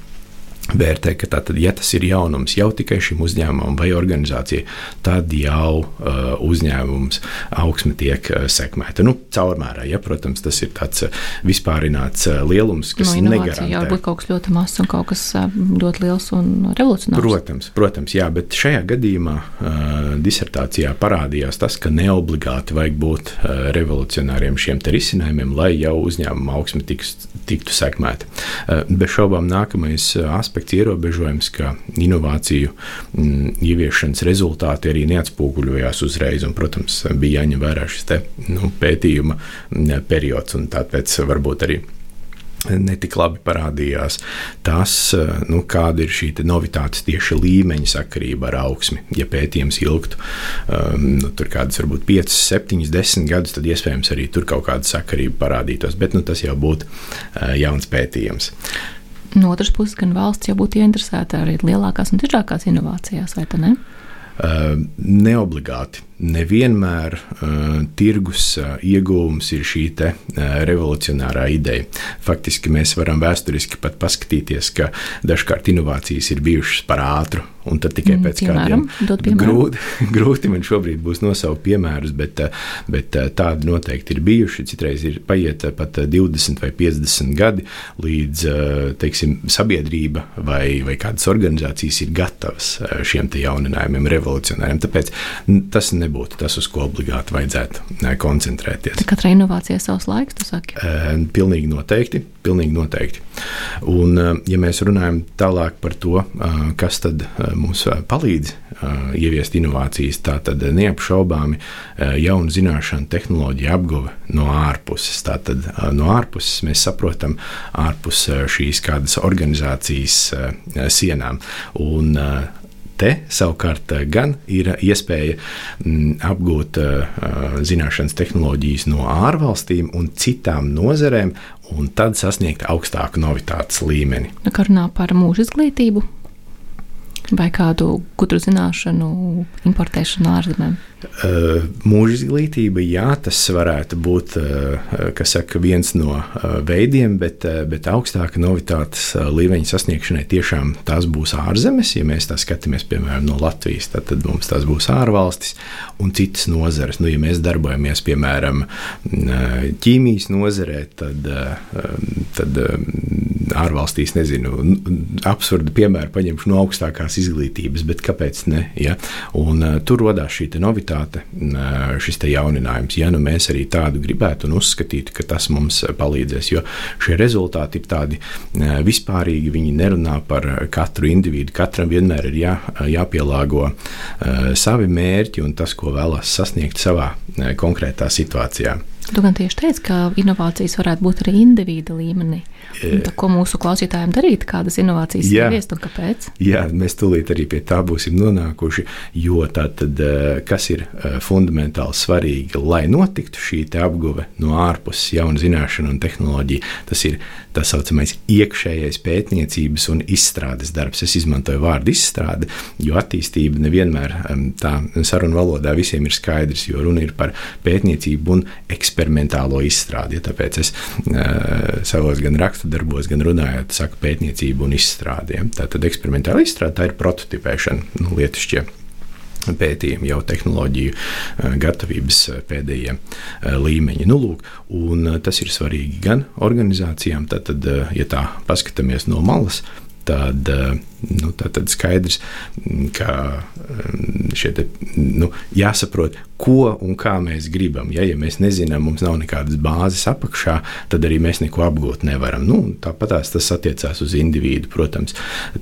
vērtē, ka tātad, ja tas ir jaunums jau tikai šim uzņēmumam vai organizācijai, tad jau uh, uzņēmums augsme tiek uh, sekmēta. Nu, caurmērā, ja, protams, tas ir tāds uh, vispārināts uh, lielums, kas no, negarantē. Jā, varbūt kaut kas ļoti mazs un kaut kas uh, ļoti liels un revolucionārs. Protams, protams, jā, bet šajā gadījumā uh, disertācijā parādījās tas, ka neobligāti vajag būt uh, revolucionāriem šiem risinājumiem, lai jau uzņēmuma augsme tiks, tiktu sekmēta. Uh, bez šaubām nākamais uh, aspekts aspekts, ierobežojums, ka inovāciju m, mm, ieviešanas rezultāti arī neatspoguļojās uzreiz. Un, protams, bija jāņem vērā šis te, nu, pētījuma mm, periods, un tāpēc varbūt arī netik labi parādījās tas, nu, kāda ir šī novitātes tieši līmeņa sakarība ar augsmi. Ja pētījums ilgtu um, nu, kādas varbūt 5, 7, 10 gadus, tad iespējams arī tur kaut kāda sakarība parādītos, bet nu, tas jau būtu uh, jauns pētījums. No otras puses, gan valsts jau būtu ieinteresēta arī lielākās un tiešākās inovācijās, vai ne? Uh, neobligāti nevienmēr uh, tirgus uh, iegūms ir šī te, uh, revolucionārā ideja. Faktiski mēs varam vēsturiski pat paskatīties, ka dažkārt inovācijas ir bijušas par ātru. Un tad tikai mm, pēc piemēram, kādiem grūti, grūti man šobrīd būs nosaukt piemērus, bet, bet tādi noteikti ir bijuši. Citreiz ir paiet pat 20 vai 50 gadi, līdz teiksim, sabiedrība vai, vai kādas organizācijas ir gatavas šiem jauninājumiem, revolucionāriem. Tāpēc tas ne nebūtu tas, uz ko obligāti vajadzētu koncentrēties. Tā katrai inovācijai savs laiks, tu saki? Pilnīgi noteikti. Pilnīgi noteikti. Un, ja mēs runājam tālāk par to, kas tad mums palīdz ieviest inovācijas, tā tad neapšaubāmi jaunu zināšanu tehnoloģiju apguve no ārpuses. Tātad no ārpuses mēs saprotam ārpus šīs kādas organizācijas sienām. Un Te savukārt eh, gan ir iespēja m, mm, apgūt uh, zināšanas tehnoloģijas no ārvalstīm un citām nozarēm, un tad sasniegt augstāku novitātes līmeni. Kā runā par mūža izglītību vai kādu gudru zināšanu importēšanu ārzemēm? Mūža izglītība, jā, tas varētu būt saka, viens no veidiem, bet, bet augstāka novitātes līmeņa sasniegšanai tiešām tās būs ārzemes. Ja mēs tā skatāmies, piemēram, no Latvijas, tad, tad mums tās būs ārvalstis un citas nozares. Nu, ja mēs darbojamies, piemēram, ķīmijas nozarē, tad, tad ārvalstīs, nezinu, absurdi piemēri paņemšu no augstākās izglītības, bet kāpēc ne? Ja? Un, tur radās šī novitāte kvalitāte, šis jauninājums. Ja nu mēs arī tādu gribētu un uzskatītu, ka tas mums palīdzēs, jo šie rezultāti ir tādi vispārīgi, viņi nerunā par katru individu. Katram vienmēr ir jā, jāpielāgo savi mērķi un tas, ko vēlas sasniegt savā konkrētā situācijā. Tu gan tieši teici, ka inovācijas varētu būt arī indivīda līmenī. Tā, ko mūsu klausītājiem darīt, kādas inovācijas ieviest un kāpēc? Jā, mēs tūlīt arī pie tā būsim nonākuši. Jo tātad, kas ir fundamentāli svarīgi, lai notiktu šī apguve no ārpuses, jauna zināšana un tehnoloģija, tas ir tā saucamais iekšējais pētniecības un izstrādes darbs. Es izmantoju vārdu izstrāde, jo attīstība nevienmēr tā sarunu valodā visiem ir skaidrs, jo runa ir par pētniecību un eksperimentālo izstrādi. Ja tāpēc es uh, savos gan rakstu darbos, gan runājot, saku pētniecību un izstrādi. Ja. Tā tad eksperimentāla izstrāde tā ir prototipēšana, nu, lietišķie pētījumi, jau tehnoloģiju gatavības pēdējie līmeņi. Nu, lūk, tas ir svarīgi gan organizācijām, tad, ja tā paskatāmies no malas, tad, nu, tad skaidrs, ka šie te, nu, jāsaprot, ko un kā mēs gribam. Ja, ja mēs nezinām, mums nav nekādas bāzes apakšā, tad arī mēs neko apgūt nevaram. Nu, Tāpat tas attiecās uz individu, protams.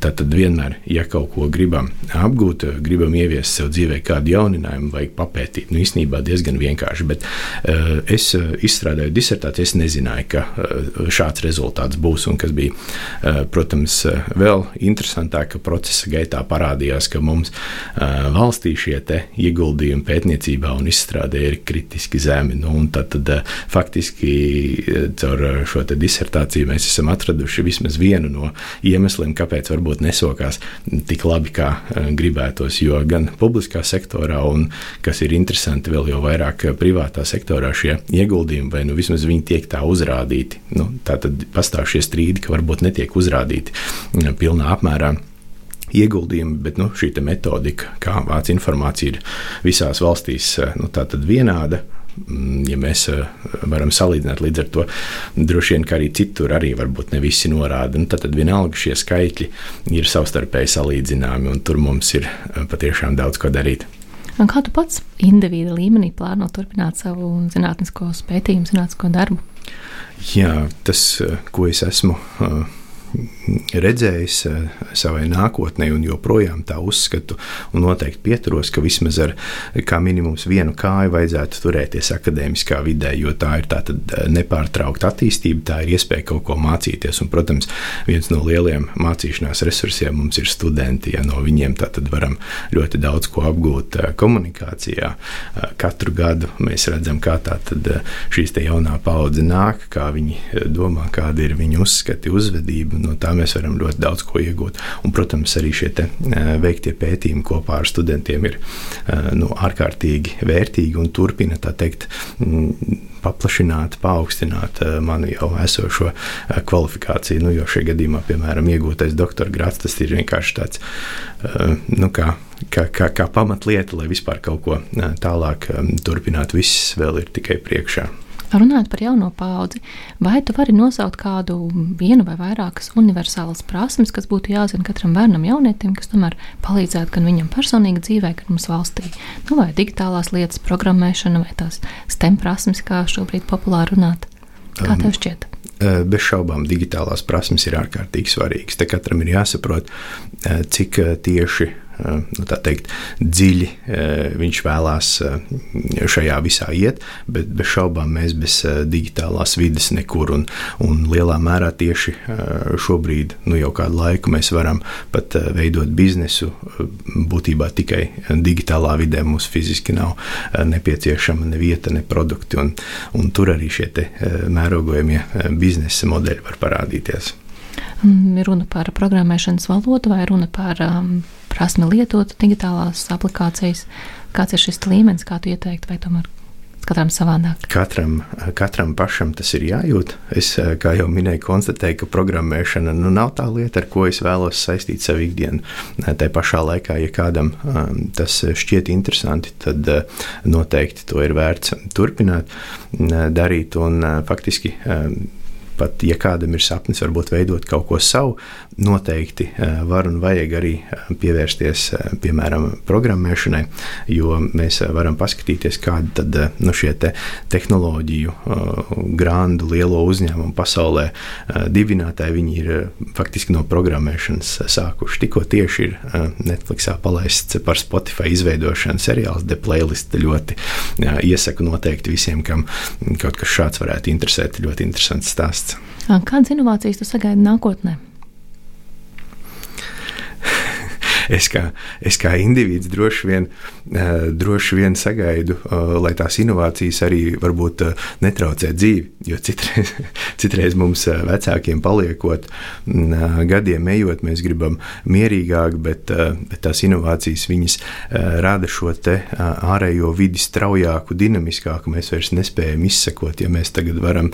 Tad vienmēr, ja kaut ko gribam apgūt, gribam ieviest sev dzīvē kādu jauninājumu, vajag papētīt. Nu, īstenībā diezgan vienkārši, bet uh, es izstrādāju disertāciju, es nezināju, ka uh, šāds rezultāts būs un kas bija, uh, protams, vēl interesantāk, ka procesa gaitā parādījās, ka mums uh, valstī šie ieguldījumi pētniecībā un izstrādē ir kritiski zemi. Nu, tad, tad eh, faktiski caur šo disertāciju mēs esam atraduši vismaz vienu no iemesliem, kāpēc varbūt nesokās tik labi, kā gribētos. Jo gan publiskā sektorā, un kas ir interesanti, vēl jau vairāk privātā sektorā šie ieguldījumi, vai nu vismaz viņi tiek tā uzrādīti. Nu, tā tad pastāv šie strīdi, ka varbūt netiek uzrādīti pilnā apmērā ieguldījumi, bet nu, šī metodika, kā vāc informācija, ir visās valstīs eh, nu, vienāda. Mm, ja mēs eh, varam salīdzināt, līdz ar to droši vien arī citur arī varbūt ne visi norāda. Nu, tad, tad vienalga šie skaitļi ir savstarpēji salīdzināmi, un tur mums ir eh, patiešām daudz ko darīt. Un kā tu pats individu līmenī plāno turpināt savu zinātnisko pētījumu, zinātnisko darbu? Jā, tas, ko es esmu redzējis eh, savai nākotnē, un joprojām tā uzskatu, un noteikti pieturos, ka vismaz ar kā minimums vienu kāju vajadzētu turēties akadēmiskā vidē, jo tā ir tāda eh, nepārtraukta attīstība, tā ir iespēja kaut ko mācīties. Un, protams, viens no lieliem mācīšanās resursiem mums ir studenti. Ja no viņiem varam ļoti daudz ko apgūt eh, komunikācijā. Katru gadu mēs redzam, kā tā šīs jaunā paudze nāk, kā viņi domā, kāda ir viņu uzskati, uzvedība no tā mēs varam ļoti daudz ko iegūt. Un, protams, arī šie te, veiktie pētījumi kopā ar studentiem ir nu, ārkārtīgi vērtīgi un turpina teikt paplašināt, paaugstināt manu jau esošo kvalifikāciju. Nu, jo šajā gadījumā, piemēram, iegūtais doktora grāts, tas ir vienkārši tāds, nu, kā, kā, kā, kā pamatlieta, lai vispār kaut ko tālāk turpinātu. Viss vēl ir tikai priekšā. Runājot par jauno paudzi, vai tu vari nosaukt kādu vienu vai vairākas universālas prasmes, kas būtu jāzina katram bērnam, jaunietim, kas tomēr palīdzētu gan viņam personīgi dzīvē, gan mums valstī? Nu, vai digitālās lietas, programmēšana, vai tās STEM prasmes, kā šobrīd populāri runāt? Kā tev um, šķiet? Um, bez šaubām, digitālās prasmes ir ārkārtīgi svarīgas. Te katram ir jāsaprot, uh, cik uh, tieši Eh, nu, teikt, dziļi eh, viņš vēlās eh, šajā visā iet, bet bez šaubām mēs bez digitālās vidas nekur. Un, un lielā mērā tieši šobrīd, nu jau kādu laiku, mēs varam pat veidot biznesu būtībā tikai digitālā vidē. Mums fiziski nav nepieciešama ne vieta, ne produkti, un, un tur arī šie mērogojamie biznesa modeļi var parādīties. Mm, runa par programmēšanas valodu vai runa par um, prasme lietot digitālās aplikācijas. Kāds ir šis līmenis, kā tu ieteiktu, vai tomēr katram savādāk? Katram, katram pašam tas ir jājūt. Es, kā jau minēju, konstatēju, ka programmēšana nu, nav tā lieta, ar ko es vēlos saistīt savu ikdienu. Tā pašā laikā, ja kādam um, tas šķiet interesanti, tad uh, noteikti to ir vērts turpināt uh, darīt un uh, faktiski. Pat ja kādam ir sapnis, varbūt veidot kaut ko savu, noteikti var un vajag arī pievērsties, piemēram, programmēšanai, jo mēs varam paskatīties, kādi tad nu, šie te tehnoloģiju grandu lielo uzņēmumu pasaulē dibinātāji, viņi ir faktiski no programmēšanas sākuši. Tikko tieši ir Netflixā palaists par Spotify izveidošanu seriāls The Playlist ļoti iesaku noteikti visiem, kam kaut kas šāds varētu interesēt. Ļoti interesants stāsts. Kādas inovācijas tu sagaidi nākotnē? Es kā, es kā indivīds droši vien, uh, droši vien sagaidu, uh, lai tās inovācijas arī varbūt uh, netraucē dzīvi. Jo citreiz, citreiz mums vecākiem paliekot, gadiem ejot, mēs gribam mierīgāk, bet, bet tās inovācijas viņas rada šo ārējo vidi straujāku, dinamiskāku. Mēs vairs nespējam izsekot, ja mēs tagad varam,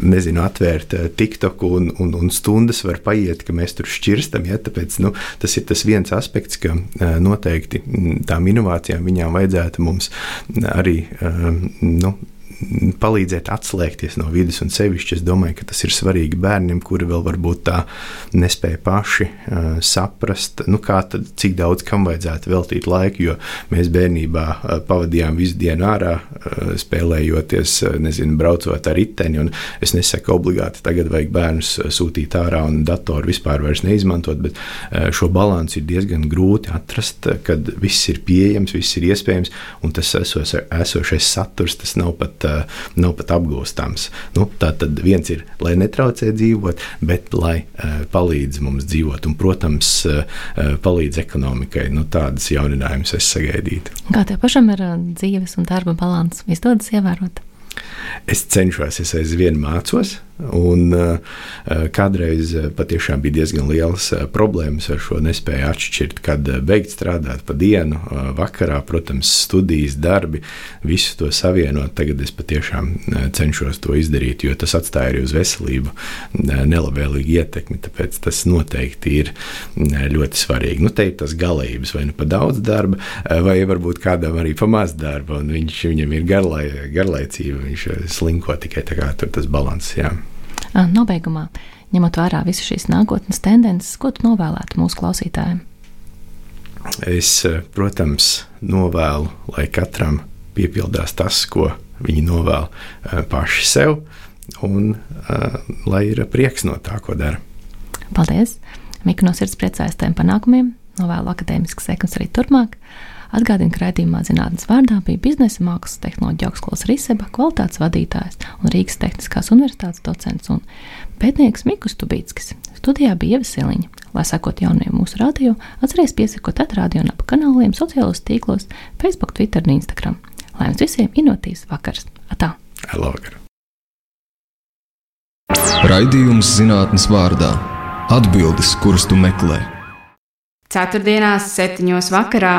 nezinu, atvērt TikTok un, un, un stundas var paiet, ka mēs tur šķirstam. Ja? Tāpēc nu, tas ir tas viens aspekts, ka noteikti tām inovācijām viņām vajadzētu mums arī nu, palīdzēt atslēgties no vidas. Un sevišķi es domāju, ka tas ir svarīgi bērniem, kuri vēl varbūt tā nespēja paši uh, saprast, nu, tad, cik daudz kam vajadzētu veltīt laiku. Jo mēs bērnībā uh, pavadījām visu dienu ārā, uh, spēlējoties, uh, nezinu, braucot ar riteni. Es nesaku obligāti tagad vajag bērnus sūtīt ārā un datoru vispār neizmantot, bet uh, šo balansu ir diezgan grūti atrast, kad viss ir pieejams, viss ir iespējams, un tas esos, esošais saturs tas nav pat nav pat apgūstams. Nu, tā tad viens ir, lai netraucē dzīvot, bet lai uh, palīdz mums dzīvot, un, protams, uh, palīdz ekonomikai. Nu, tādas jauninājumus es sagaidītu. Kā tev pašam ir dzīves un darba balanss? Izdodas ievērot? Es cenšos, es aizvien mācos, Un, uh, kādreiz patiešām bija diezgan liels problēmas ar šo nespēju atšķirt, kad beigt strādāt pa dienu, vakarā, protams, studijas, darbi, visu to savienot. Tagad es patiešām cenšos to izdarīt, jo tas atstāja arī uz veselību nelabvēlīgu ietekmi. Tāpēc tas noteikti ir ļoti svarīgi. Nu, te ir tas galības, vai nu pa daudz darba, vai varbūt kādam arī pa maz darba, un viņš, viņam ir garlai, garlaicība, viņš slinko tikai tā kā tur tas balans. Jā. Nobeigumā, ņemot vērā visas šīs nākotnes tendences, ko tu novēlētu mūsu klausītājiem? Es, protams, novēlu, lai katram piepildās tas, ko viņi novēl paši sev, un lai ir prieks no tā, ko dara. Paldies! Mika no sirds priecājas tiem panākumiem, novēlu akadēmiskas sekmes arī turpmāk. Atgādina, ka raidījumā zinātnes vārdā bija biznesa mākslas tehnoloģija augstskolas Riseba, kvalitātes vadītājs un Rīgas Tehniskās universitātes docents un pētnieks Mikus Tubītskis. Studijā bija Ievasiliņa. Lai sekot jaunajiem mūsu radio, atcerieties piesakot atrādio un ap kanāliem sociālos tīklos, Facebook, Twitter un Instagram. Lai jums visiem inovatīvs vakars! Atā! Labvakar! Raidījums zinātnes vārdā - atbildes, kuras tu meklē. Ceturtdienās, septiņos vakarā